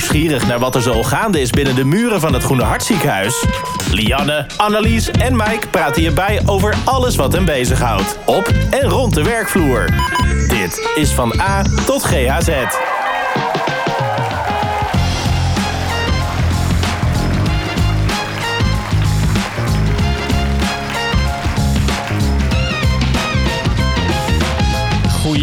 Nieuwsgierig naar wat er zo gaande is binnen de muren van het Groene Hartziekenhuis? Lianne, Annelies en Mike praten hierbij over alles wat hen bezighoudt. Op en rond de werkvloer. Dit is van A tot GHZ.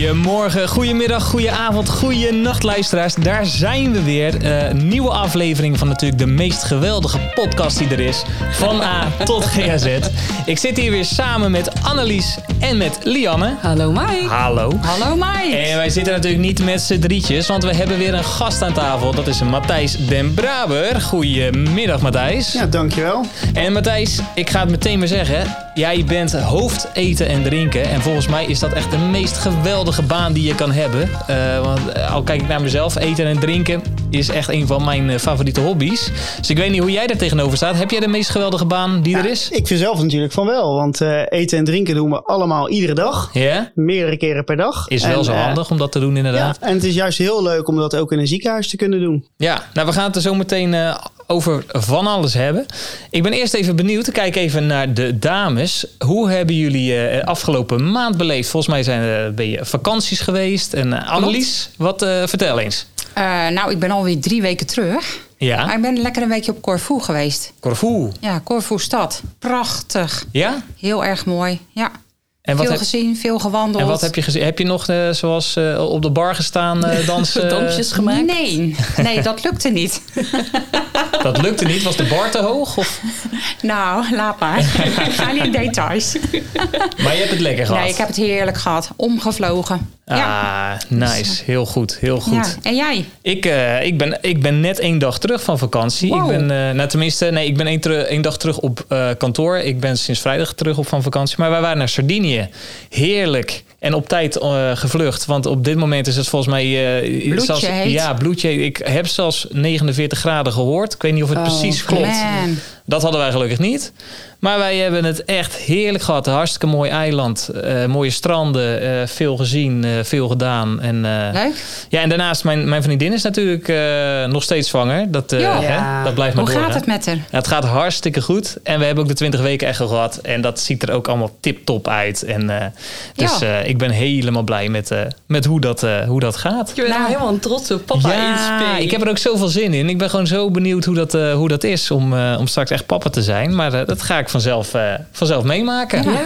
Goedemorgen, goedemiddag, goedenavond, goedenacht luisteraars. Daar zijn we weer. Uh, nieuwe aflevering van natuurlijk de meest geweldige podcast die er is. Van A tot GHZ. Ik zit hier weer samen met Annelies en met Lianne. Hallo Mike. Hallo. Hallo Mike. En wij zitten natuurlijk niet met z'n drietjes, want we hebben weer een gast aan tafel. Dat is Matthijs den Braber. Goedemiddag Matthijs. Ja, dankjewel. En Matthijs, ik ga het meteen maar zeggen. Jij bent hoofd eten en drinken. En volgens mij is dat echt de meest geweldige baan die je kan hebben. Uh, want eh, al kijk ik naar mezelf, eten en drinken is echt een van mijn uh, favoriete hobby's. Dus ik weet niet hoe jij daar tegenover staat. Heb jij de meest geweldige baan die ja, er is? Ik vind zelf natuurlijk van wel. Want uh, eten en drinken doen we allemaal iedere dag. Ja? Yeah? Meerdere keren per dag. Is wel zo handig om dat te doen inderdaad. Ja, en het is juist heel leuk om dat ook in een ziekenhuis te kunnen doen. Ja, nou we gaan het er zo meteen over van alles hebben. Ik ben eerst even benieuwd. Kijk even naar de dames. Hoe hebben jullie uh, afgelopen maand beleefd? Volgens mij zijn ben je vakanties geweest. En uh, Annelies, wat vertel eens. Uh, nou, ik ben alweer drie weken terug. Ja. Maar ik ben lekker een weekje op Corfu geweest. Corfu? Ja, Corfu stad. Prachtig. Ja? Heel erg mooi, ja. En veel wat heb, gezien, veel gewandeld. En wat heb je gezien? Heb je nog uh, zoals uh, op de bar gestaan uh, dansen? Dansjes gemaakt? Nee, nee, dat lukte niet. dat lukte niet? Was de bar te hoog? Of? Nou, laat maar. Ik ga niet in details. Maar je hebt het lekker gehad? Nee, ik heb het heerlijk gehad. Omgevlogen. Ah, ja. nice. Heel goed, heel goed. Ja. En jij? Ik, uh, ik, ben, ik ben net één dag terug van vakantie. Wow. Ik ben, uh, nou tenminste, nee, ik ben één, één dag terug op uh, kantoor. Ik ben sinds vrijdag terug op van vakantie. Maar wij waren naar Sardinië. Heerlijk. En op tijd gevlucht. Want op dit moment is het volgens mij... bloedje zelfs, heet. Ja, bloedje. Ik heb zelfs 49 graden gehoord. Ik weet niet of het oh, precies klopt. Man. Dat hadden wij gelukkig niet. Maar wij hebben het echt heerlijk gehad. Een hartstikke mooi eiland. Uh, mooie stranden. Uh, veel gezien. Uh, veel gedaan. En, Leuk. Ja, en daarnaast, mijn, mijn vriendin is natuurlijk nog steeds zwanger. Dat, ja. hè, dat blijft maar Hoe door. gaat hè? het met haar? Ja, het gaat hartstikke goed. En we hebben ook de 20 weken echo gehad. En dat ziet er ook allemaal tip-top uit. En, dus Ja. ik ben helemaal blij met, met hoe, dat, hoe dat gaat. Je bent nou helemaal een trotse papa in Ja, ik heb er ook zoveel zin in. Ik ben gewoon zo benieuwd hoe dat, uh, hoe dat is om, uh, om straks echt papa te zijn. Maar uh, dat ga ik vanzelf, vanzelf meemaken. Ja.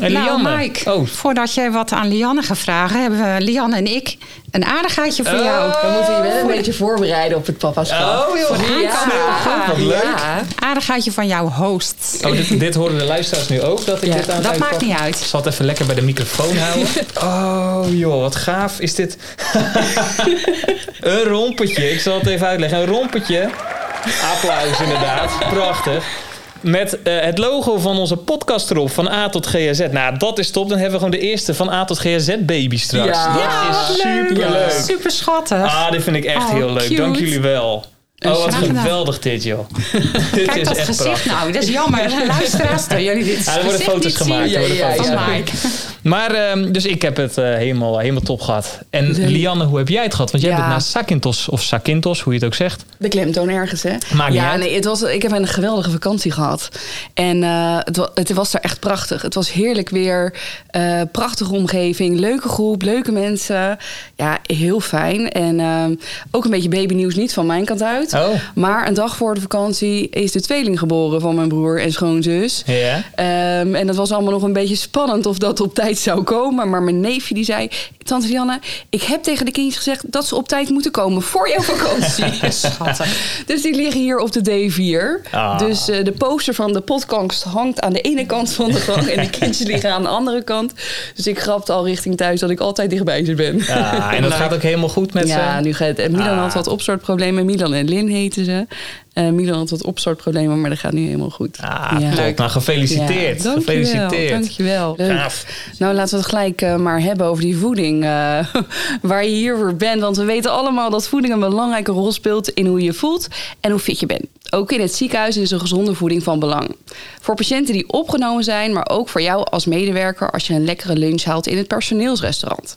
En nou, Lianne. Mike, oh. voordat jij wat aan Lianne gaat vragen, hebben we Lianne en ik een aardigheidje voor Oh. jou. We moeten je wel een beetje voorbereiden op het papaschap. Oh, heel Voor de goed. Wat leuk. Ja. Aardigheidje van jouw host. Oh, dit, dit horen de luisteraars nu ook, dat ik Ja, dit aan het Dat maakt niet uit. Ik zal het even lekker bij de microfoon houden. Oh joh, wat gaaf is dit. een rompetje, ik zal het even uitleggen. Een rompetje. Applaus inderdaad, prachtig. Met uh, het logo van onze podcast erop, van A tot GZ. Nou, dat is top. Dan hebben we gewoon de eerste van A tot GZ baby straks. Ja. Dat Ja, is leuk. super leuk. Super schattig. Ah, dit vind ik echt Oh, heel leuk. cute. Dank jullie wel. Oh, wat geweldig dit, joh. dit Kijk is dat echt gezicht prachtig. nou. Dat is jammer. Luisteraars, jullie dit Ja, er worden foto's gemaakt. Ja, ja, ja. van. Mike. Maar, ehm, dus ik heb het eh, helemaal, helemaal top gehad. En. Lianne, hoe heb jij het gehad? Want jij Ja. bent naar Sakintos, of Sakintos, hoe je het ook zegt. De klemtoon ergens, hè? Maakt ja, nee, het was, ik heb een geweldige vakantie gehad. En eh, het, wa- het was daar echt prachtig. Het was heerlijk weer. eh, prachtige omgeving. Leuke groep, leuke mensen. Ja, heel fijn. En ehm, ook een beetje babynieuws niet van mijn kant uit. Oh. Maar een dag voor de vakantie is de tweeling geboren van mijn broer en schoonzus. Ja. Ehm, en dat was allemaal nog een beetje spannend of dat op tijd zou komen. Maar mijn neefje die zei... Tante Lianne, ik heb tegen de kindjes gezegd... dat ze op tijd moeten komen voor jouw vakantie. Schattig. dus die liggen hier op de D4. Ah. Dus eh, de poster van de podcast hangt aan de ene kant van de gang... en de kindjes liggen aan de andere kant. Dus ik grapte al richting thuis dat ik altijd dichtbij ze ben. Ja, en dat gaat ook helemaal goed met Ja, ze. nu gaat het. En Milan Ah. had wat opstartproblemen. Milan en Lin heten ze. Eh, Milan had wat opstartproblemen, maar dat gaat nu helemaal goed. Ah, Ja. Nou, gefeliciteerd. Ja, gefeliciteerd. Dankjewel. Gaaf. Nou, laten we het gelijk eh, maar hebben over die voeding. eh, waar je hier voor bent. Want we weten allemaal dat voeding een belangrijke rol speelt in hoe je voelt en hoe fit je bent. Ook in het ziekenhuis is een gezonde voeding van belang. Voor patiënten die opgenomen zijn, maar ook voor jou als medewerker als je een lekkere lunch haalt in het personeelsrestaurant.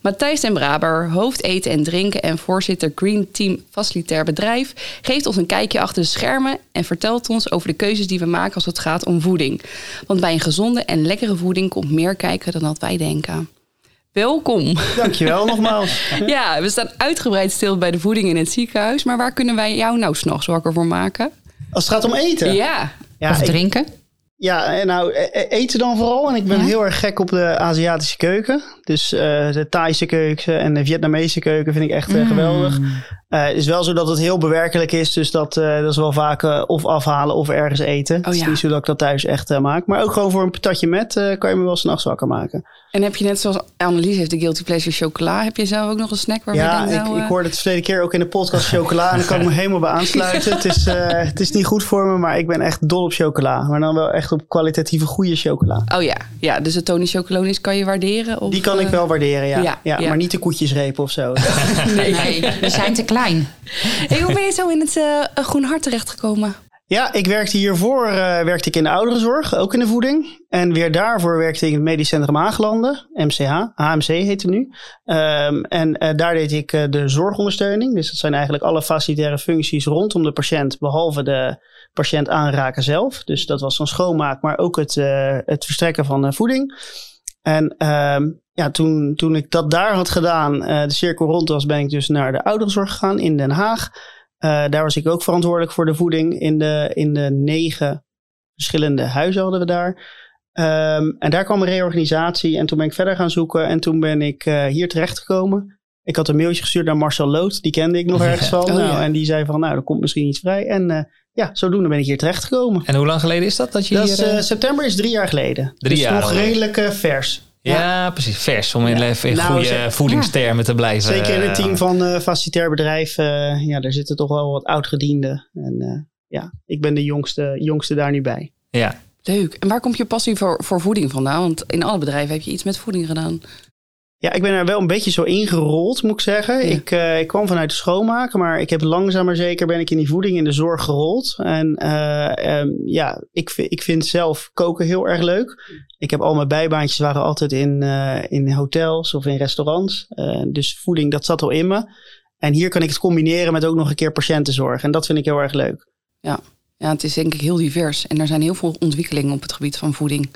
Matthijs en Braber, hoofd eten en drinken en voorzitter Green Team Facilitair Bedrijf, geeft ons een kijkje achter de schermen en vertelt ons over de keuzes die we maken als het gaat om voeding. Want bij een gezonde en lekkere voeding komt meer kijken dan dat wij denken. Welkom. Dankjewel nogmaals. Ja, we staan uitgebreid stil bij de voeding in het ziekenhuis, maar waar kunnen wij jou nou s'nachts wakker voor maken? Als het gaat om eten. Ja, Ja, of ik- drinken. Ja, en nou, e- e- eten dan vooral. En ik ben Ja. heel erg gek op de Aziatische keuken. Dus eh, de Thaise keuken en de Vietnamese keuken vind ik echt Mm. eh, geweldig. Eh, het is wel zo dat het heel bewerkelijk is. Dus dat, eh, dat is wel vaak eh, of afhalen of ergens eten. het is Oh ja. niet zo dat ik dat thuis echt eh, maak. Maar ook gewoon voor een patatje met eh, kan je me wel s'nachts wakker maken. en heb je net zoals Annelies heeft de Guilty Pleasure chocola, heb je zelf ook nog een snack waar ja, we ik, nou... ik eh, hoorde het verleden keer ook in de podcast chocola. en daar kan ik me helemaal bij aansluiten. het, is, eh, het is niet goed voor me, maar ik ben echt dol op chocola. Maar dan wel echt op kwalitatieve goede chocola. Oh ja, ja dus de Tony Chocolonis kan je waarderen? Of, Die kan ik eh, wel waarderen, ja. ja, ja, ja. Maar niet de koetjesreep of zo. Nee, we zijn te Hey, hoe ben je zo in het eh, Groen Hart terechtgekomen? Ja, ik werkte hiervoor eh, werkte ik in de ouderenzorg, ook in de voeding. En weer daarvoor werkte ik in het Medisch Centrum Haaglanden, MCH, HMC heet het nu. Ehm, en eh, daar deed ik eh, de zorgondersteuning. Dus dat zijn eigenlijk alle facilitaire functies rondom de patiënt, behalve de patiënt aanraken zelf. Dus dat was van schoonmaak, maar ook het, eh, het verstrekken van eh, voeding. En ehm, ja, toen, toen ik dat daar had gedaan, eh, de cirkel rond was, ben ik dus naar de ouderenzorg gegaan in Den Haag. Eh, daar was ik ook verantwoordelijk voor de voeding in de, in de negen verschillende huizen hadden we daar. Ehm, en daar kwam een reorganisatie en toen ben ik verder gaan zoeken en toen ben ik eh, hier terechtgekomen. Ik had een mailtje gestuurd naar Marcel Lood, die kende ik nog ergens van. Oh, nou, ja. En die zei van, nou, er komt misschien iets vrij. En ja, zodoende ben ik hier terechtgekomen. En hoe lang geleden is dat dat je Dat hier... is, eh, eh, september is drie jaar geleden. Drie dus jaar nog alweer. redelijk eh, vers. ja, precies. Vers, om in, Ja. even in Nou, goede voedingstermen te blijven. Zeker in het team van eh facilitair bedrijf. ja, daar zitten toch wel wat oudgedienden. En eh, ja, ik ben de jongste, jongste daar nu bij. Ja. Leuk. En waar komt je passie voor, voor voeding vandaan? Want in alle bedrijven heb je iets met voeding gedaan. Ja, ik ben er wel een beetje zo ingerold, moet ik zeggen. Ja. Ik, eh, ik kwam vanuit de schoonmaken, maar ik heb langzaam maar zeker ben ik in die voeding in de zorg gerold. En eh, ehm, ja, ik, ik vind zelf koken heel erg leuk. Ik heb al mijn bijbaantjes waren altijd in, eh, in hotels of in restaurants. Dus voeding, dat zat al in me. En hier kan ik het combineren met ook nog een keer patiëntenzorg. En dat vind ik heel erg leuk. Ja, het is denk ik heel divers. En er zijn heel veel ontwikkelingen op het gebied van voeding.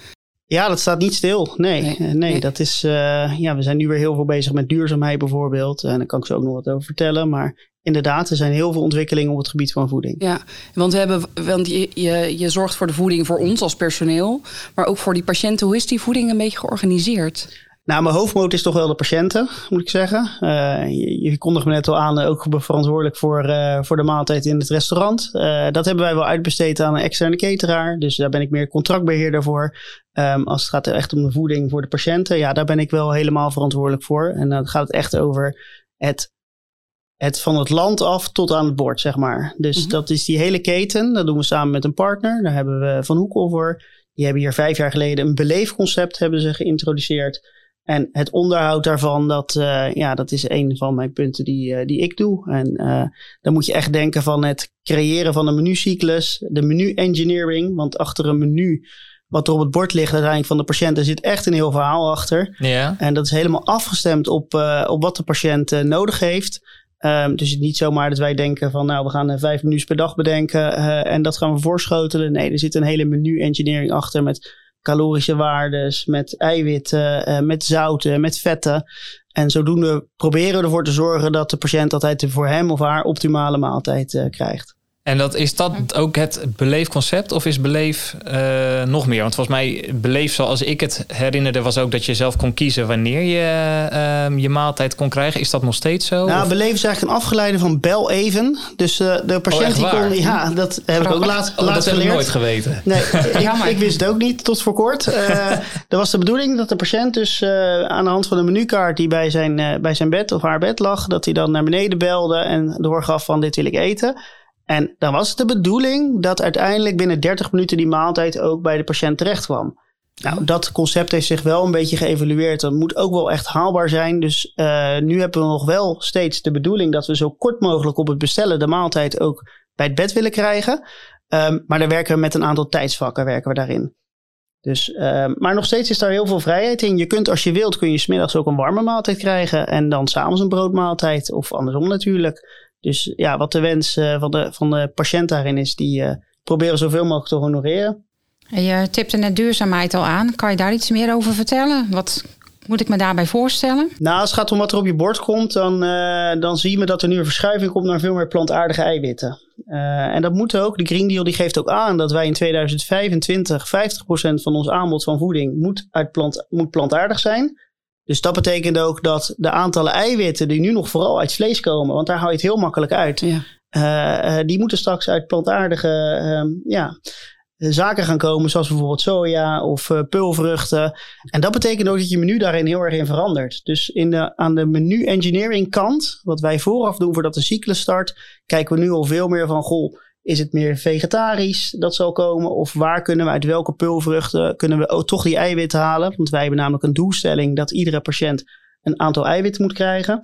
Ja, dat staat niet stil. Nee, Nee, Eh, nee, nee. dat is. eh, ja, we zijn nu weer heel veel bezig met duurzaamheid bijvoorbeeld. En daar kan ik zo ook nog wat over vertellen. Maar inderdaad, er zijn heel veel ontwikkelingen op het gebied van voeding. Ja, want, we hebben, want je, je, je zorgt voor de voeding voor ons als personeel. Maar ook voor die patiënten. Hoe is die voeding een beetje georganiseerd? Nou, mijn hoofdmoot is toch wel de patiënten, moet ik zeggen. Eh, je, je kondigt me net al aan, eh, ook verantwoordelijk voor, eh, voor de maaltijd in het restaurant. Dat hebben wij wel uitbesteed aan een externe cateraar. Dus daar ben ik meer contractbeheerder voor. Ehm, als het gaat echt om de voeding voor de patiënten, ja, daar ben ik wel helemaal verantwoordelijk voor. En dan gaat het echt over het, het van het land af tot aan het bord, zeg maar. Dus Mhm. dat is die hele keten. Dat doen we samen met een partner. Daar hebben we Van Hoekel voor. Die hebben hier vijf jaar geleden een beleefconcept hebben ze geïntroduceerd. En het onderhoud daarvan, dat, eh, ja, dat is een van mijn punten die, eh, die ik doe. En eh, dan moet je echt denken van het creëren van een menucyclus, de menu-engineering. Want achter een menu, wat er op het bord ligt uiteindelijk van de patiënt, er zit echt een heel verhaal achter. Ja. En dat is helemaal afgestemd op, op wat de patiënt nodig heeft. Ehm, dus het is niet zomaar dat wij denken van nou, we gaan vijf menus per dag bedenken en dat gaan we voorschotelen. Nee, er zit een hele menu-engineering achter met calorische waardes, met eiwitten, eh, met zouten, met vetten. En zodoende proberen we ervoor te zorgen dat de patiënt altijd de voor hem of haar optimale maaltijd eh, krijgt. En dat, is dat ook het beleefconcept of is beleef eh, nog meer? Want volgens mij beleef zoals ik het herinnerde was ook dat je zelf kon kiezen wanneer je ehm, je maaltijd kon krijgen. Is dat nog steeds zo? Nou, Of- beleven is eigenlijk een afgeleide van bel even. Dus eh, de patiënt Oh, echt die kon, ja, dat heb ik ook laat, oh, dat heb ik nooit geweten. Nee, ik, Jammer. ik wist het ook niet tot voor kort. Eh er was de bedoeling dat de patiënt dus eh, aan de hand van een menukaart die bij zijn, eh, bij zijn bed of haar bed lag, dat hij dan naar beneden belde en doorgaf van dit wil ik eten. En dan was het de bedoeling dat uiteindelijk binnen 30 minuten die maaltijd ook bij de patiënt terecht kwam. Nou, dat concept heeft zich wel een beetje geëvalueerd. Dat moet ook wel echt haalbaar zijn. Dus eh, nu hebben we nog wel steeds de bedoeling dat we zo kort mogelijk op het bestellen de maaltijd ook bij het bed willen krijgen. Ehm, maar daar werken we met een aantal tijdsvakken werken we daarin. Dus, uh, maar nog steeds is daar heel veel vrijheid in. Je kunt als je wilt, kun je smiddags ook een warme maaltijd krijgen. En dan s'avonds een broodmaaltijd. Of andersom natuurlijk. Dus ja, wat de wens uh, van, de, van de patiënt daarin is, die uh, proberen zoveel mogelijk te honoreren. Je tipte net duurzaamheid al aan. Kan je daar iets meer over vertellen? Wat moet ik me daarbij voorstellen? Nou, als het gaat om wat er op je bord komt, dan, uh, dan zien we dat er nu een verschuiving komt naar veel meer plantaardige eiwitten. Uh, en dat moet ook. De Green Deal die geeft ook aan dat wij in 2025 50% van ons aanbod van voeding moet, uit plant, moet plantaardig zijn. Dus dat betekent ook dat de aantallen eiwitten die nu nog vooral uit vlees komen, want daar hou je het heel makkelijk uit, ja. uh, die moeten straks uit plantaardige ja, zaken gaan komen, zoals bijvoorbeeld soja of uh, peulvruchten. En dat betekent ook dat je menu daarin heel erg in verandert. Dus in de, aan de menu engineering kant, wat wij vooraf doen voordat de cyclus start, kijken we nu al veel meer van, goh, is het meer vegetarisch dat zal komen? Of waar kunnen we uit welke peulvruchten kunnen we ook toch die eiwitten halen? Want wij hebben namelijk een doelstelling dat iedere patiënt een aantal eiwitten moet krijgen.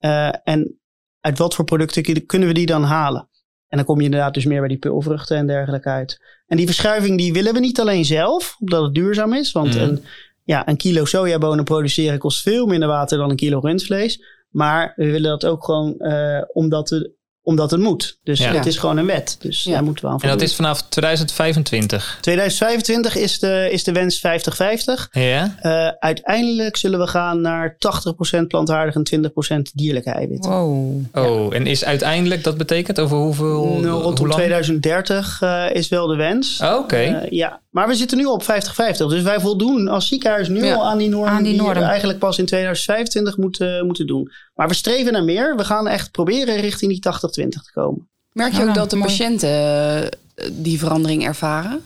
Uh, en uit wat voor producten kunnen we die dan halen? En dan kom je inderdaad dus meer bij die peulvruchten en dergelijke uit. En die verschuiving die willen we niet alleen zelf, omdat het duurzaam is. Want Mhm. een, ja, een kilo sojabonen produceren kost veel minder water dan een kilo rundvlees. Maar we willen dat ook gewoon uh, omdat, we, omdat het moet. Dus Ja. het is gewoon een wet. Dus Ja. daar moeten we aan En dat is vanaf 2025. 2025 is de, is de wens 50-50. Ja? Uh, uiteindelijk zullen we gaan naar 80% plantaardig en 20% dierlijke eiwitten. Wow. Oh, en is uiteindelijk, dat betekent over hoeveel... Nou, rondom hoe lang? 2030 uh, is wel de wens. Oh, Oké. Uh, ja, maar we zitten nu op 50-50. Dus wij voldoen als ziekenhuis nu Ja, al aan die norm aan die norm. we eigenlijk pas in 2025 moeten, moeten doen. Maar we streven naar meer. We gaan echt proberen richting die 80-20 te komen. Merk je Ja, ook dat de patiënten eh, die verandering ervaren?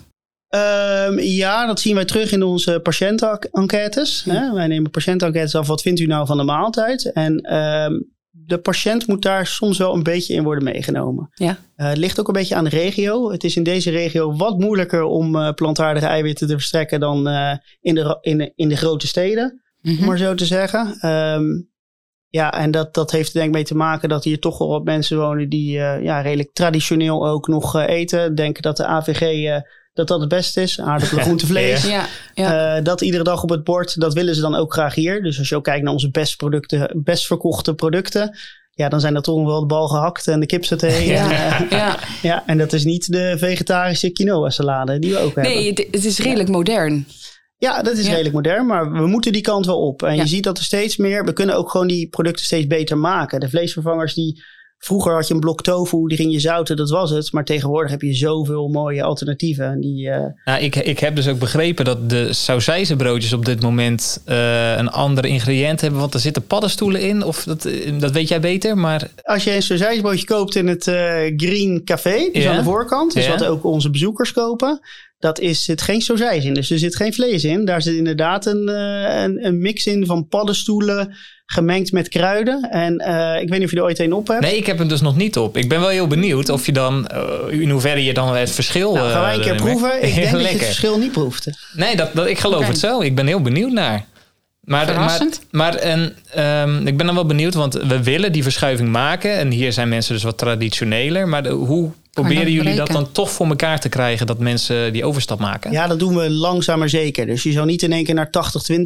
Um, ja, dat zien wij terug in onze patiëntenenquêtes. Hè? Wij nemen patiëntenenquêtes af. Wat vindt u nou van de maaltijd? En um, de patiënt moet daar soms wel een beetje in worden meegenomen. Ja. Uh, het ligt ook een beetje aan de regio. Het is in deze regio wat moeilijker om uh, plantaardige eiwitten te verstrekken dan uh, in, de, in, de, in de grote steden, Mhm. om maar zo te zeggen. Um, ja, en dat, dat heeft er denk ik mee te maken dat hier toch wel wat mensen wonen die uh, ja, redelijk traditioneel ook nog uh, eten. Denken dat de AVG uh, dat dat het beste is. Aardappelen, groente, vlees. Ja, ja. Uh, dat iedere dag op het bord, dat willen ze dan ook graag hier. Dus als je ook kijkt naar onze best, producten, best verkochte producten. Ja, dan zijn dat toch wel de bal gehakt en de kipsaté. Ja, en, ja. ja, en dat is niet de vegetarische quinoa salade die we ook hebben. Nee, het, het is redelijk modern. Ja, dat is Ja. redelijk modern, maar we moeten die kant wel op. En Ja. je ziet dat er steeds meer, we kunnen ook gewoon die producten steeds beter maken. De vleesvervangers die, vroeger had je een blok tofu, die ging je zouten, dat was het. Maar tegenwoordig heb je zoveel mooie alternatieven. Die, uh, Nou, ik, ik heb dus ook begrepen dat de sausijzenbroodjes op dit moment uh, een andere ingrediënt hebben. Want er zitten paddenstoelen in. Of dat, eh, dat weet jij beter. Maar als je een sausijsbroodje koopt in het uh, Green Café, dus Ja. aan de voorkant, dus Ja. wat ook onze bezoekers kopen. Dat is, zit geen sausijs in, dus er zit geen vlees in. Daar zit inderdaad een, een, een mix in van paddenstoelen gemengd met kruiden. En uh, ik weet niet of je er ooit een op hebt. nee, ik heb hem dus nog niet op. Ik ben wel heel benieuwd of je dan, uh, in hoeverre je dan het verschil... Nou, gaan wij een keer proeven. Ik denk dat je het verschil niet proeft. Nee, dat, dat, ik geloof het zo. Ik ben heel benieuwd naar. Maar, maar, en, um, ik ben dan wel benieuwd, want we willen die verschuiving maken. En hier zijn mensen dus wat traditioneler. Maar de, hoe proberen jullie dat dan toch voor elkaar te krijgen... dat mensen die overstap maken? Ja, dat doen we langzaam maar zeker. Dus je zou niet in één keer naar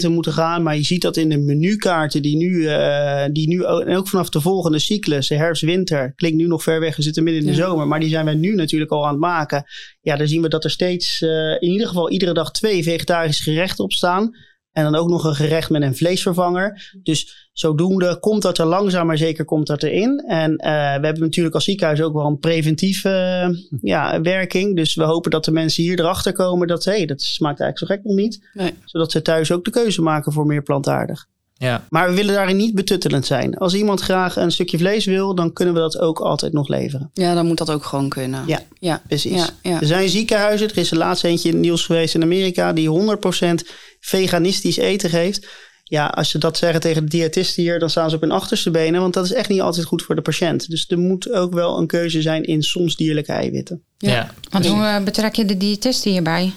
80-20 moeten gaan. Maar je ziet dat in de menukaarten die nu, uh, die nu ook, en ook vanaf de volgende cyclus, de herfst-winter, klinkt nu nog ver weg, we zitten midden in de Ja. zomer. Maar die zijn wij nu natuurlijk al aan het maken. Ja, dan zien we dat er steeds, uh, in ieder geval iedere dag twee vegetarische gerechten op staan. En dan ook nog een gerecht met een vleesvervanger. Dus zodoende komt dat er langzaam maar zeker komt dat erin. En uh, we hebben natuurlijk als ziekenhuis ook wel een preventieve uh, ja, werking. Dus we hopen dat de mensen hier erachter komen dat... hé, hey, dat smaakt eigenlijk zo gek nog niet. Nee. Zodat ze thuis ook de keuze maken voor meer plantaardig. Ja. Maar we willen daarin niet betuttelend zijn. Als iemand graag een stukje vlees wil, dan kunnen we dat ook altijd nog leveren. Ja, dan moet dat ook gewoon kunnen. Ja, ja. Precies. Ja, ja. Er zijn ziekenhuizen, er is er laatst eentje in het nieuws geweest in Amerika, die 100% veganistisch eten geeft. Ja, als ze dat zeggen tegen de diëtisten hier, dan staan ze op hun achterste benen, want dat is echt niet altijd goed voor de patiënt. Dus er moet ook wel een keuze zijn in soms dierlijke eiwitten. Ja. Ja. Want hoe uh, betrek je de diëtisten hierbij?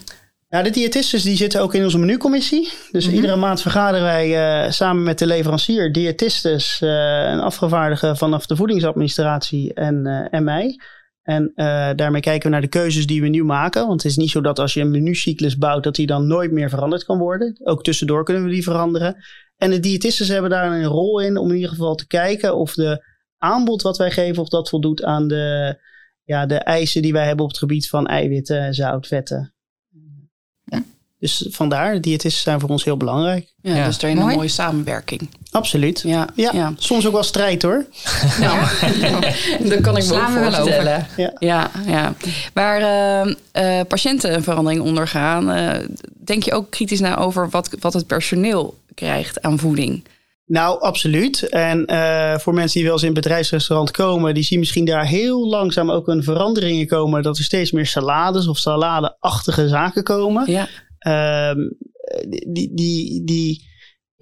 Nou, de diëtisten die zitten ook in onze menucommissie. Dus Mhm. iedere maand vergaderen wij uh, samen met de leverancier, diëtistes, uh, een afgevaardigde vanaf de voedingsadministratie en, uh, en mij. En uh, daarmee kijken we naar de keuzes die we nu maken. Want het is niet zo dat als je een menucyclus bouwt, dat die dan nooit meer veranderd kan worden. Ook tussendoor kunnen we die veranderen. En de diëtisten hebben daar een rol in om in ieder geval te kijken of de aanbod wat wij geven, of dat voldoet aan de, ja, de eisen die wij hebben op het gebied van eiwitten, zout, vetten. Dus vandaar, diëtisten zijn voor ons heel belangrijk. Ja, ja. dus daarin een mooie samenwerking. Absoluut. Ja, ja. ja. Soms ook wel strijd hoor. Nou, dat kan ik me ook voorstellen. Ja. Ja, ja. Waar uh, uh, patiënten een verandering ondergaan, uh, denk je ook kritisch na over wat, wat het personeel krijgt aan voeding? Nou, absoluut. En uh, voor mensen die wel eens in het bedrijfsrestaurant komen, die zien misschien daar heel langzaam ook een verandering in komen. Dat er steeds meer salades of saladeachtige zaken komen. Ja. Um, die, die, die,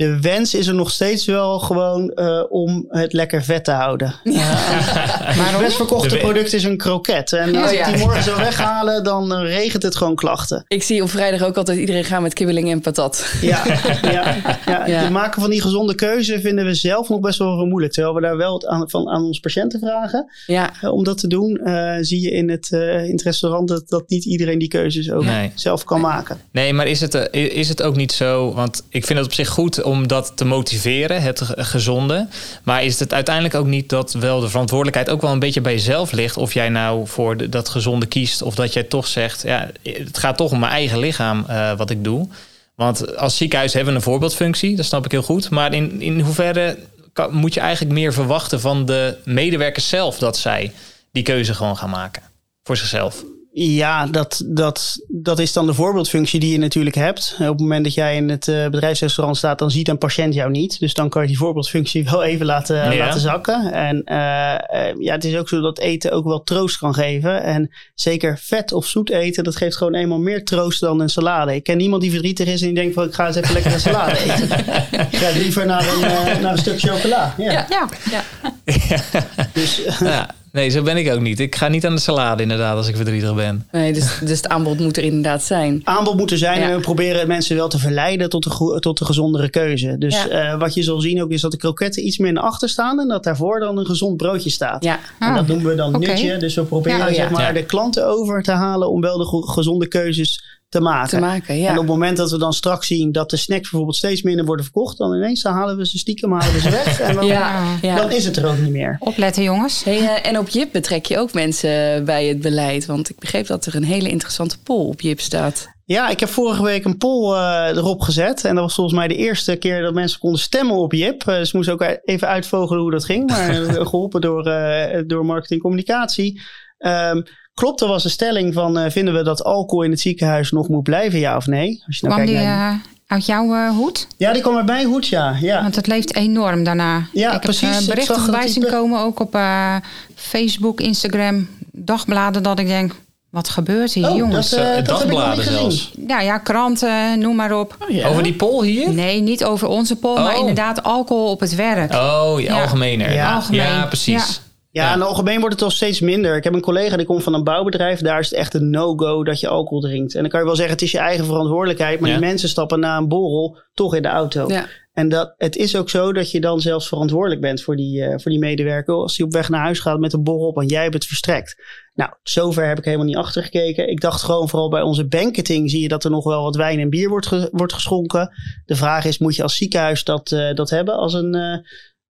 de wens is er nog steeds wel gewoon uh, om het lekker vet te houden. Ja. maar het best verkochte product is een kroket. En als oh, ik die morgen zou weghalen, dan uh, regent het gewoon klachten. Ik zie op vrijdag ook altijd iedereen gaan met kibbeling en patat. Ja, ja, ja, ja. het maken van die gezonde keuze vinden we zelf nog best wel moeilijk. Terwijl we daar wel aan, van, aan onze patiënten vragen ja. Uh, om dat te doen. zie je in het, in het restaurant dat, dat niet iedereen die keuzes ook nee. zelf kan maken. Nee, maar is het, is het ook niet zo? Want ik vind het op zich goed om dat te motiveren, het gezonde. Maar is het uiteindelijk ook niet dat wel de verantwoordelijkheid ook wel een beetje bij jezelf ligt? Of jij nou voor dat gezonde kiest, of dat jij toch zegt: ja, het gaat toch om mijn eigen lichaam uh, wat ik doe. Want als ziekenhuis hebben we een voorbeeldfunctie, dat snap ik heel goed. Maar in, in hoeverre moet je eigenlijk meer verwachten van de medewerkers zelf dat zij die keuze gewoon gaan maken voor zichzelf? Ja, dat, dat, dat is dan de voorbeeldfunctie die je natuurlijk hebt. Op het moment dat jij in het uh, bedrijfsrestaurant staat, dan ziet een patiënt jou niet. Dus dan kan je die voorbeeldfunctie wel even laten, laten zakken. En uh, ja, het is ook zo dat eten ook wel troost kan geven. En zeker vet of zoet eten, dat geeft gewoon eenmaal meer troost dan een salade. Ik ken niemand die verdrietig is en die denkt van ik ga eens even lekker een salade eten. ik ga liever naar een, naar een stuk chocola. Ja, ja. ja. ja. Dus, ja. Nee, zo ben ik ook niet. Ik ga niet aan de salade inderdaad als ik verdrietig ben. Nee, dus, dus het aanbod moet er inderdaad zijn. Aanbod moet er zijn en we proberen mensen wel te verleiden tot de, tot de gezondere keuze. Dus uh, wat je zal zien ook is dat de kroketten iets meer naar achter staan en dat daarvoor dan een gezond broodje staat. Ja. En dat noemen we dan okay. nutje. Dus we proberen oh, zeg maar de klanten over te halen om wel de gezonde keuzes te maken. Te maken ja. En op het moment dat we dan straks zien dat de snacks bijvoorbeeld steeds minder worden verkocht, dan ineens dan halen we ze stiekem halen we ze weg. En dan, ja, ja. dan is het er ook niet meer. Opletten jongens. Hey, uh, en op JIP betrek je ook mensen bij het beleid. Want ik begreep dat er een hele interessante poll op JIP staat. Ja, ik heb vorige week een poll uh, erop gezet. En dat was volgens mij de eerste keer dat mensen konden stemmen op JIP. Uh, dus moesten ook even uitvogelen hoe dat ging. Maar geholpen door, door marketing communicatie. Um, Klopt, er was een stelling van uh, vinden we dat alcohol in het ziekenhuis nog moet blijven, ja of nee? Als je nou kwam die uh, uit jouw uh, hoed? Ja, die kwam uit mijn hoed, ja. ja. Want het leeft enorm daarna. Ja, ik precies. heb berichten voorbij zien komen, ook op Facebook, Instagram, dagbladen, dat ik denk... Wat gebeurt hier, oh, jongens? Dat, uh, dat dagbladen zelfs. Ja, ja, kranten, noem maar op. Oh, ja. Over die pol hier? Nee, niet over onze pol, oh. maar inderdaad alcohol op het werk. Oh, ja, algemener. Ja, algemeen. ja precies. Ja, ja, en algemeen wordt het al steeds minder. Ik heb een collega die komt van een bouwbedrijf. Daar is het echt een no-go dat je alcohol drinkt. En dan kan je wel zeggen, het is je eigen verantwoordelijkheid. Maar die mensen stappen na een borrel toch in de auto. Ja. En dat, het is ook zo dat je dan zelfs verantwoordelijk bent voor die, uh, voor die medewerker. Als die op weg naar huis gaat met een borrel op en jij hebt het verstrekt. Nou, zover heb ik helemaal niet achter gekeken. Ik dacht gewoon vooral bij onze banketing zie je dat er nog wel wat wijn en bier wordt, ge, wordt geschonken. De vraag is, moet je als ziekenhuis dat, uh, dat hebben als een... Uh,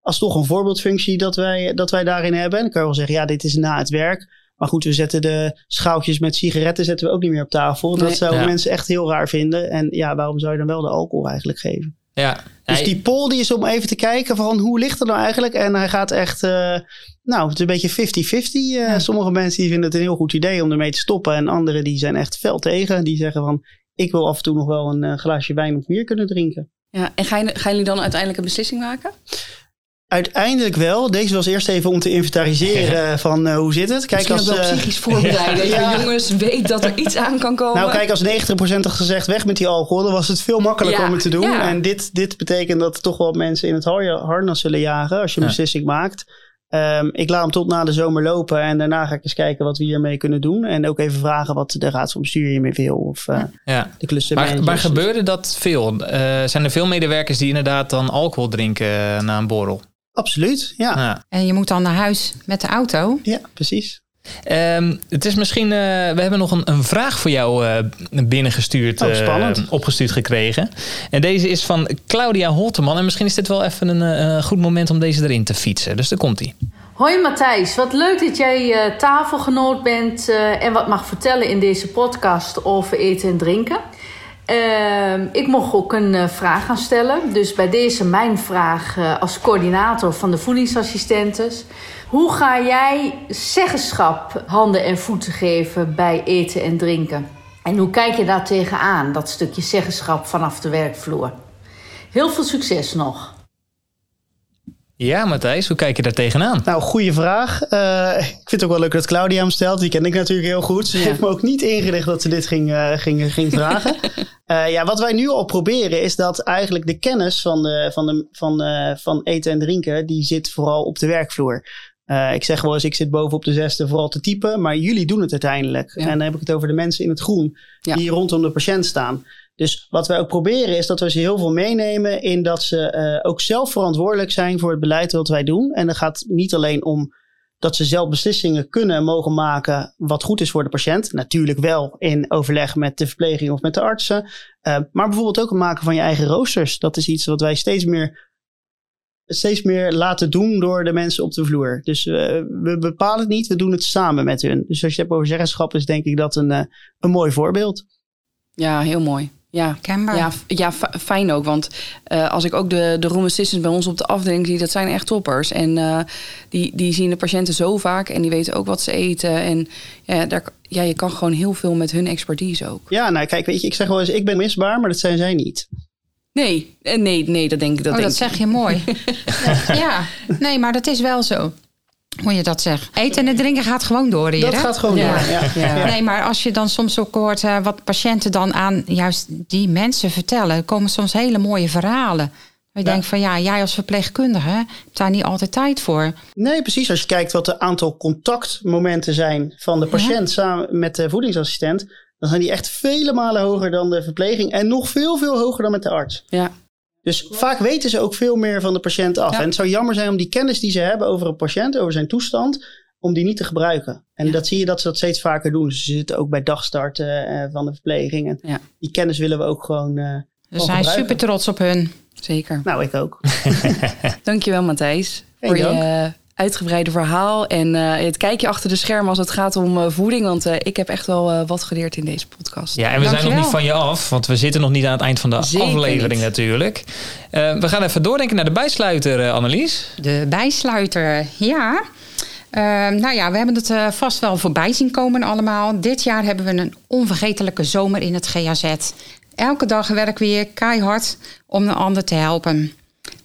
als toch een voorbeeldfunctie dat wij, dat wij daarin hebben. En dan kan je wel zeggen, ja, dit is na het werk. Maar goed, we zetten de schaaltjes met sigaretten zetten we ook niet meer op tafel. Dat zouden mensen echt heel raar vinden. En ja, waarom zou je dan wel de alcohol eigenlijk geven? Ja. Dus die poll die is om even te kijken van hoe ligt het nou eigenlijk? En hij gaat echt, uh, nou, het is een beetje 50-50. Uh, ja. Sommige mensen die vinden het een heel goed idee om ermee te stoppen. En anderen die zijn echt fel tegen. Die zeggen van, ik wil af en toe nog wel een uh, glaasje wijn of bier kunnen drinken. Ja, en gaan, gaan jullie dan uiteindelijk een beslissing maken? Uiteindelijk wel. Deze was eerst even om te inventariseren van uh, hoe zit het. Kijk, als wel uh, psychisch voorbereiden. Ja. jongens, weet dat er iets aan kan komen. Nou, kijk, als 90% had gezegd weg met die alcohol, dan was het veel makkelijker om het te doen. Ja. En dit, dit betekent dat toch wel mensen in het harnas zullen jagen als je een beslissing maakt. Um, ik laat hem tot na de zomer lopen en daarna ga ik eens kijken wat we hiermee kunnen doen. En ook even vragen wat de raad van bestuur hiermee wil. Of uh, ja. de klussen. Maar, maar gebeurde dat veel? Uh, zijn er veel medewerkers die inderdaad dan alcohol drinken na een borrel? Absoluut, ja. ja. En je moet dan naar huis met de auto. Ja, precies. Ehm, het is misschien, eh, we hebben nog een, een vraag voor jou eh, binnengestuurd, Oh, eh, spannend. opgestuurd gekregen. En deze is van Claudia Holteman. En misschien is dit wel even een eh, goed moment om deze erin te fietsen. Dus daar komt hij. Hoi Matthijs, wat leuk dat jij eh, tafelgenoot bent eh, en wat mag vertellen in deze podcast over eten en drinken. Ehm, ik mocht ook een eh, vraag gaan stellen. Dus bij deze mijn vraag eh, als coördinator van de voedingsassistentes. Hoe ga jij zeggenschap handen en voeten geven bij eten en drinken? En hoe kijk je daar tegenaan, dat stukje zeggenschap vanaf de werkvloer? Heel veel succes nog. Ja, Matthijs, hoe kijk je daar tegenaan? Nou, goede vraag. Eh, ik vind het ook wel leuk dat Claudia hem stelt. Die ken ik natuurlijk heel goed. Ze heeft me ook niet ingericht dat ze dit ging, eh, ging, ging vragen. Eh, ja, wat wij nu al proberen is dat eigenlijk de kennis van, de, van, de, van, van eten en drinken, die zit vooral op de werkvloer. Ik zeg wel eens, ik zit boven op de zesde vooral te typen, maar jullie doen het uiteindelijk. Ja. En dan heb ik het over de mensen in het groen Ja. die rondom de patiënt staan. Dus wat wij ook proberen is dat we ze heel veel meenemen in dat ze eh, ook zelf verantwoordelijk zijn voor het beleid wat wij doen. En dat gaat niet alleen om dat ze zelf beslissingen kunnen en mogen maken wat goed is voor de patiënt. Natuurlijk wel in overleg met de verpleging of met de artsen. Eh, maar bijvoorbeeld ook het maken van je eigen roosters. Dat is iets wat wij steeds meer, steeds meer laten doen door de mensen op de vloer. Dus eh, we bepalen het niet, we doen het samen met hun. Dus als je het hebt over zeggenschap, is denk ik dat een, een mooi voorbeeld. Ja, heel mooi. Ja, Kenbaar. ja, ja fijn ook. Want eh, als ik ook de, de room assistants bij ons op de afdeling zie, dat zijn echt toppers. En eh, die, die zien de patiënten zo vaak en die weten ook wat ze eten. En ja, daar, ja, je kan gewoon heel veel met hun expertise ook. Ja, nou kijk, weet je, ik zeg wel eens, ik ben misbaar, maar dat zijn zij niet. Nee, eh, nee, nee, dat denk ik. Dat oh, denk dat ik. zeg je mooi. ja, nee, maar dat is wel zo. Hoe je dat zegt. Eten en drinken gaat gewoon door hier. Dat hè? gaat gewoon Ja. door. Ja. Ja. Nee, maar als je dan soms ook hoort eh, wat patiënten dan aan juist die mensen vertellen, er komen soms hele mooie verhalen. Je denkt van ja, jij als verpleegkundige hebt daar niet altijd tijd voor. Nee, precies. Als je kijkt wat de aantal contactmomenten zijn van de patiënt samen met de voedingsassistent, dan zijn die echt vele malen hoger dan de verpleging en nog veel, veel hoger dan met de arts. Ja, Dus vaak weten ze ook veel meer van de patiënt af. Ja. En het zou jammer zijn om die kennis die ze hebben over een patiënt, over zijn toestand, om die niet te gebruiken. En dat zie je dat ze dat steeds vaker doen. Dus ze zitten ook bij dagstarten eh, van de verpleging. En Ja. die kennis willen we ook gewoon. eh, We gewoon zijn gebruiken. super trots op hun. zeker. Nou, ik ook. Dankjewel Matthijs voor je dank. Uitgebreide verhaal. En eh, het kijkje achter de schermen als het gaat om eh, voeding. Want eh, ik heb echt wel eh, wat geleerd in deze podcast. Ja, en we zijn nog niet van je af, want we zitten nog niet aan het eind van de Zeker aflevering niet. natuurlijk. Eh, we gaan even doordenken naar de bijsluiter, eh, Annelies. De bijsluiter, ja. Ehm, nou ja, we hebben het eh, vast wel voorbij zien komen allemaal. Dit jaar hebben we een onvergetelijke zomer in het GAZ. Elke dag werken we weer keihard om een ander te helpen.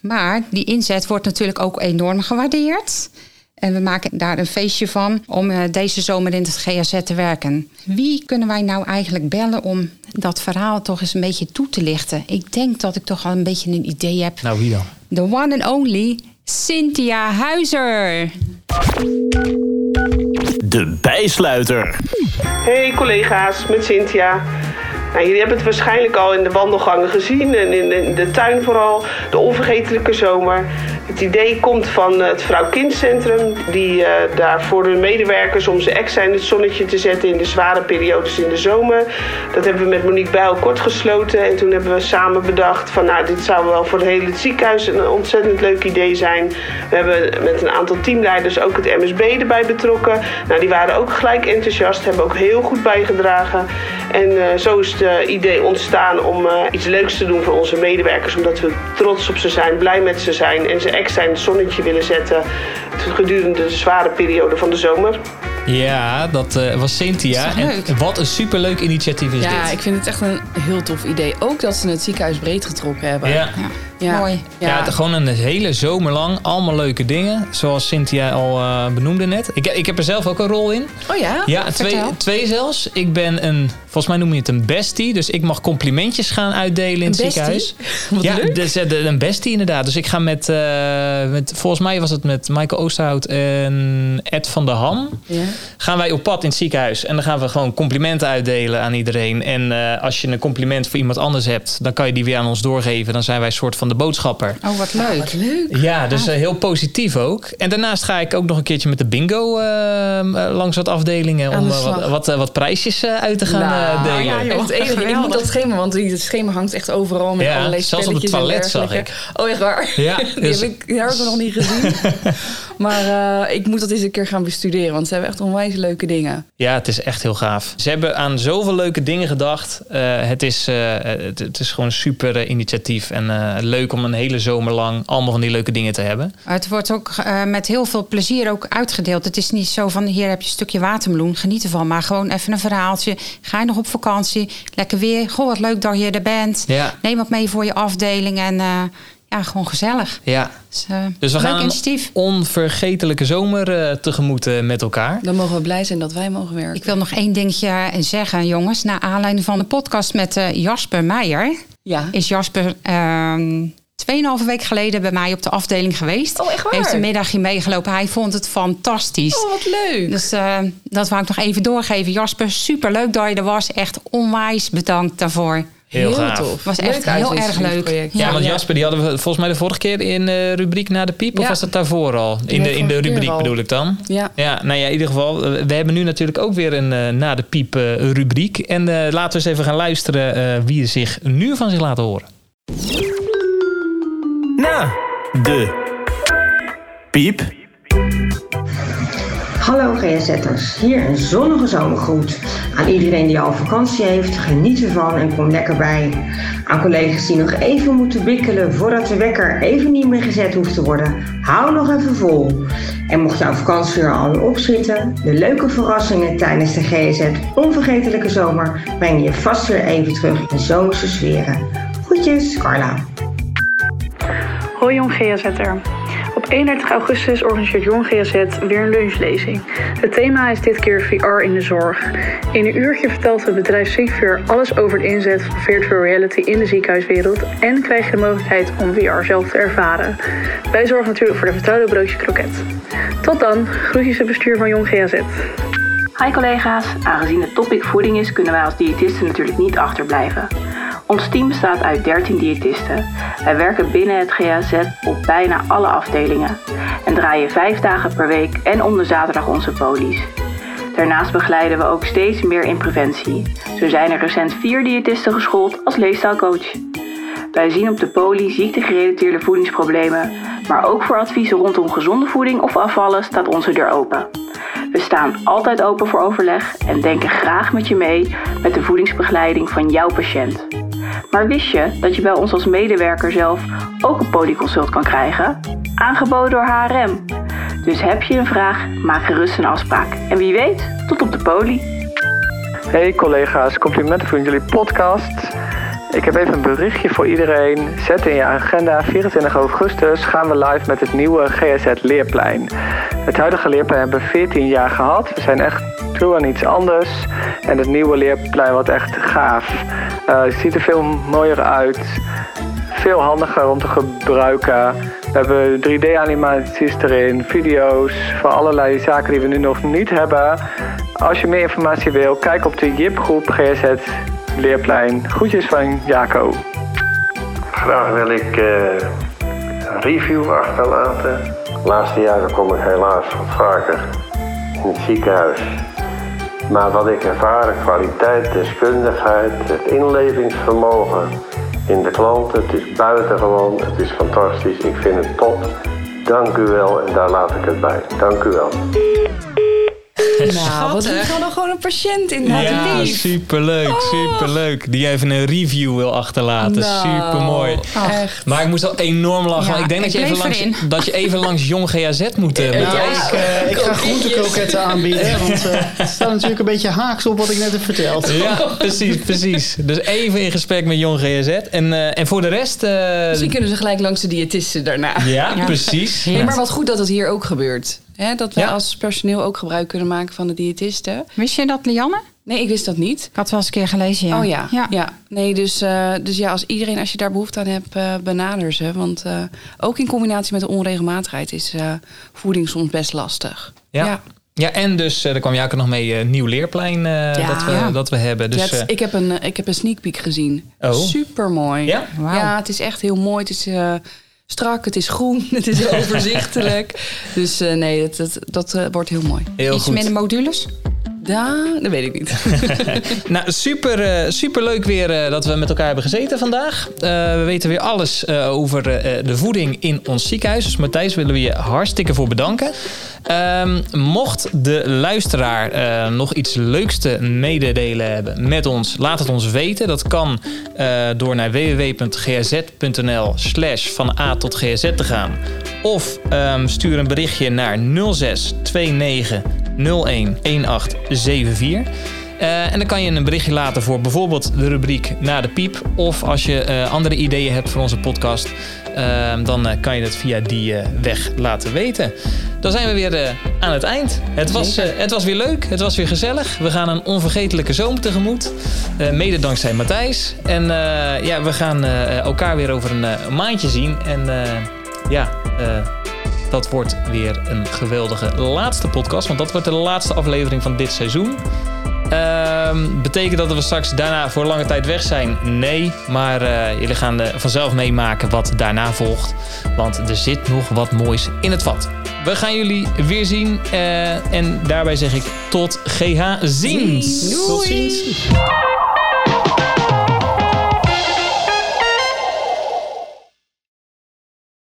Maar die inzet wordt natuurlijk ook enorm gewaardeerd. En we maken daar een feestje van om eh, deze zomer in het GAZ te werken. Wie kunnen wij nou eigenlijk bellen om dat verhaal toch eens een beetje toe te lichten? Ik denk dat ik toch al een beetje een idee heb. Nou, wie dan? The one and only Cynthia Huizer. De bijsluiter. Hey collega's, met Cynthia. Nou, jullie hebben het waarschijnlijk al in de wandelgangen gezien en in de, in de tuin vooral. De onvergetelijke zomer. Het idee komt van het Vrouw-Kind-centrum. Die eh, daar voor hun medewerkers om ze extra in het zonnetje te zetten in de zware periodes in de zomer. Dat hebben we met Monique Bijl kort gesloten. En toen hebben we samen bedacht van nou, dit zou wel voor het hele ziekenhuis een ontzettend leuk idee zijn. We hebben met een aantal teamleiders ook het MSB erbij betrokken. Nou, die waren ook gelijk enthousiast, hebben ook heel goed bijgedragen. En eh, zo is het eh, idee ontstaan om eh, iets leuks te doen voor onze medewerkers. Omdat we trots op ze zijn, blij met ze zijn en ze in het zonnetje willen zetten gedurende de zware periode van de zomer. Ja, dat eh, was Cynthia. Dat is toch leuk? En wat een superleuk initiatief is Ja, dit. ik vind het echt een heel tof idee. Ook dat ze het ziekenhuis breed getrokken hebben. Ja. Ja. Mooi. Ja, het- gewoon een hele zomer lang. Allemaal leuke dingen. Zoals Cynthia al eh, benoemde net. Ik, ik heb er zelf ook een rol in. Oh ja? Ja, twee, twee zelfs. Ik ben een, volgens mij noem je het een bestie. Dus ik mag complimentjes gaan uitdelen in het ziekenhuis. Wat ja, leuk. dus, eh, de- een bestie inderdaad. Dus ik ga met, eh, met, volgens mij was het met Michael En Ed van der Ham. Ja. Gaan wij op pad in het ziekenhuis. En dan gaan we gewoon complimenten uitdelen aan iedereen. En eh, als je een compliment voor iemand anders hebt, dan kan je die weer aan ons doorgeven. Dan zijn wij een soort van de boodschapper. Oh, wat leuk. Wat leuk. Ja, dus eh, heel positief ook. En daarnaast ga ik ook nog een keertje met de bingo eh, eh, langs wat afdelingen. Om wat, wat, wat prijsjes eh, uit te gaan eh, Nou, delen. ja, joh. Echt het enige. Ik moet dat schema, want die- het schema hangt echt overal met Ja, allerlei zelfs op het toilet zag dergelijke. Oh, echt waar? Ja, die, dus- heb ik, die heb ik nog niet gezien. maar eh, ik moet dat eens een keer gaan bestuderen, want ze hebben echt onwijs leuke dingen. Ja, het is echt heel gaaf. Ze hebben aan zoveel leuke dingen gedacht. Eh, het, is, eh, het, het is gewoon een super initiatief. En eh, leuk om een hele zomer lang allemaal van die leuke dingen te hebben. Het wordt ook eh, met heel veel plezier ook uitgedeeld. Het is niet zo van hier heb je een stukje watermeloen, geniet ervan. Maar gewoon even een verhaaltje. Ga je nog op vakantie? Lekker weer. Goh, wat leuk dat je er bent. Ja. Neem wat mee voor je afdeling. En eh, ja, gewoon gezellig. Ja, Dus, eh, dus we gaan een onvergetelijke zomer eh, tegemoet eh, met elkaar. Dan mogen we blij zijn dat wij mogen werken. Ik wil nog één dingetje zeggen, jongens. Naar aanleiding van de podcast met eh, Jasper Meijer... Ja. is Jasper ehm 2,5 week geleden bij mij op de afdeling geweest. Oh, echt waar? Heeft een middagje meegelopen. Hij vond het fantastisch. Oh, wat leuk. Dus eh, dat wou ik nog even doorgeven. Jasper, super leuk dat je er was. Echt onwijs bedankt daarvoor. Heel, gaaf. tof. Was echt Leuk heel erg leuk. Ja, Ja. want Ja. Jasper, die hadden we volgens mij de vorige keer in de rubriek na de piep. Of was dat daarvoor al? In de, in de rubriek bedoel ik dan. Ja. Ja, nou ja, in ieder geval. eh, We hebben nu natuurlijk ook weer een eh, na de piep eh, rubriek. En eh, laten we eens even gaan luisteren eh, wie er zich nu van zich laten horen. Na de piep. Hallo GSZ'ers, hier een zonnige zomergroet. Aan iedereen die al vakantie heeft, geniet ervan en kom lekker bij. Aan collega's die nog even moeten bikkelen voordat de wekker even niet meer gezet hoeft te worden, hou nog even vol. En mocht jouw vakantie er alweer opschieten, de leuke verrassingen tijdens de GSZ onvergetelijke zomer brengen je vast weer even terug in zomerse sferen. Groetjes, Carla. Hoi Jong GAZ'er. Op 31 augustus organiseert Jong GAZ weer een lunchlezing. Het thema is dit keer VR in de zorg. In een uurtje vertelt het bedrijf Sigfear alles over de inzet van virtual reality in de ziekenhuiswereld en krijg je de mogelijkheid om VR zelf te ervaren. Wij zorgen natuurlijk voor de vertrouwde broodje kroket. Tot dan, groetjes het bestuur van Jong GAZ. Hi collega's, aangezien het topic voeding is, kunnen wij als diëtisten natuurlijk niet achterblijven. Ons team bestaat uit 13 diëtisten. Wij werken binnen het GAZ op bijna alle afdelingen en draaien 5 dagen per week en om de zaterdag onze polies. Daarnaast begeleiden we ook steeds meer in preventie. Zo zijn er recent 4 diëtisten geschoold als leefstijlcoach. Wij zien op de poli ziektegerelateerde voedingsproblemen, maar ook voor adviezen rondom gezonde voeding of afvallen staat onze deur open. We staan altijd open voor overleg en denken graag met je mee met de voedingsbegeleiding van jouw patiënt. Maar wist je dat je bij ons als medewerker zelf ook een polyconsult kan krijgen? Aangeboden door HRM. Dus heb je een vraag, maak gerust een afspraak. En wie weet, tot op de poli. Hey collega's, complimenten voor jullie podcast. Ik heb even een berichtje voor iedereen. Zet in je agenda, 24 augustus gaan we live met het nieuwe GSZ Leerplein. Het huidige leerplein hebben we 14 jaar gehad. We zijn echt toe aan iets anders. En het nieuwe leerplein wordt echt gaaf. Eh, het ziet er veel mooier uit. Veel handiger om te gebruiken. We hebben 3D-animaties erin, video's van allerlei zaken die we nu nog niet hebben. Als je meer informatie wil, kijk op de JIP-groep GSZ Leerplein. Groetjes van Jaco. Graag wil ik eh, een review achterlaten. De laatste jaren kom ik helaas wat vaker in het ziekenhuis. Maar wat ik ervaar, kwaliteit, deskundigheid, het inlevingsvermogen in de klanten, het is buitengewoon, het is fantastisch. Ik vind het top. Dank u wel en daar laat ik het bij. Dank u wel. Nou, wat lief dan gewoon een patiënt in Ja, ja, lief. superleuk, superleuk. Die even een review wil achterlaten. Nou, Supermooi. Echt. Maar ik moest al enorm lachen. Ja, ik denk dat ik je, even langs, erin. dat je even langs Jong GAZ moet. eh, moet Nou, ik, eh, ik ga groentekroketten aanbieden. Want eh, het staat natuurlijk een beetje haaks op wat ik net heb verteld. Ja, precies, precies. Dus even in gesprek met Jong GAZ. En, eh, en voor de rest... eh, Misschien kunnen ze gelijk langs de diëtisten daarna. ja, precies. Maar wat goed dat het hier ook gebeurt. Hè, dat we Ja. als personeel ook gebruik kunnen maken van de diëtisten. Wist je dat, Lianne? Nee, ik wist dat niet. Ik had wel eens een keer gelezen, ja. Oh ja, ja. ja. Nee, dus, eh, dus ja, als iedereen, als je daar behoefte aan hebt, eh, benader ze. Want eh, ook in combinatie met de onregelmatigheid is eh, voeding soms best lastig. Ja. Ja, en dus uh, er kwam jij ook nog mee uh, Nieuw Leerplein uh, ja. dat, we, dat we hebben. Dus, ja, ik, heb een, ik heb een sneak peek gezien. Oh. Super mooi. Ja? Wow. ja, het is echt heel mooi. Het is strak, het is groen, het is overzichtelijk. dus nee, het, het, dat wordt heel mooi. Heel Iets goed. minder modules? Ja, dat weet ik niet. nou, super, uh, super leuk weer uh, dat we met elkaar hebben gezeten vandaag. Uh, we weten weer alles over de voeding in ons ziekenhuis. Dus Matthijs willen we je hartstikke voor bedanken. Um, mocht de luisteraar nog iets leuks te mededelen hebben met ons, laat het ons weten. Dat kan door naar www.gz.nl slash van A tot GZ te gaan. Of um, stuur een berichtje naar 0629 01 1874. Uh, en dan kan je een berichtje laten voor bijvoorbeeld de rubriek Na de Piep. Of als je uh, andere ideeën hebt voor onze podcast, uh, dan kan je dat via die weg laten weten. Dan zijn we weer aan het eind. Het was, het was weer leuk, het was weer gezellig. We gaan een onvergetelijke zomer tegemoet. mede dankzij Matthijs. En ja, we gaan elkaar weer over een maandje zien. En ja, dat wordt weer een geweldige laatste podcast. Want dat wordt de laatste aflevering van dit seizoen. Uh, betekent dat we straks daarna voor lange tijd weg zijn? Nee, maar uh, jullie gaan vanzelf meemaken wat daarna volgt. Want er zit nog wat moois in het vat. We gaan jullie weer zien. Uh, en daarbij zeg ik tot GH ziens. Doei. Tot ziens.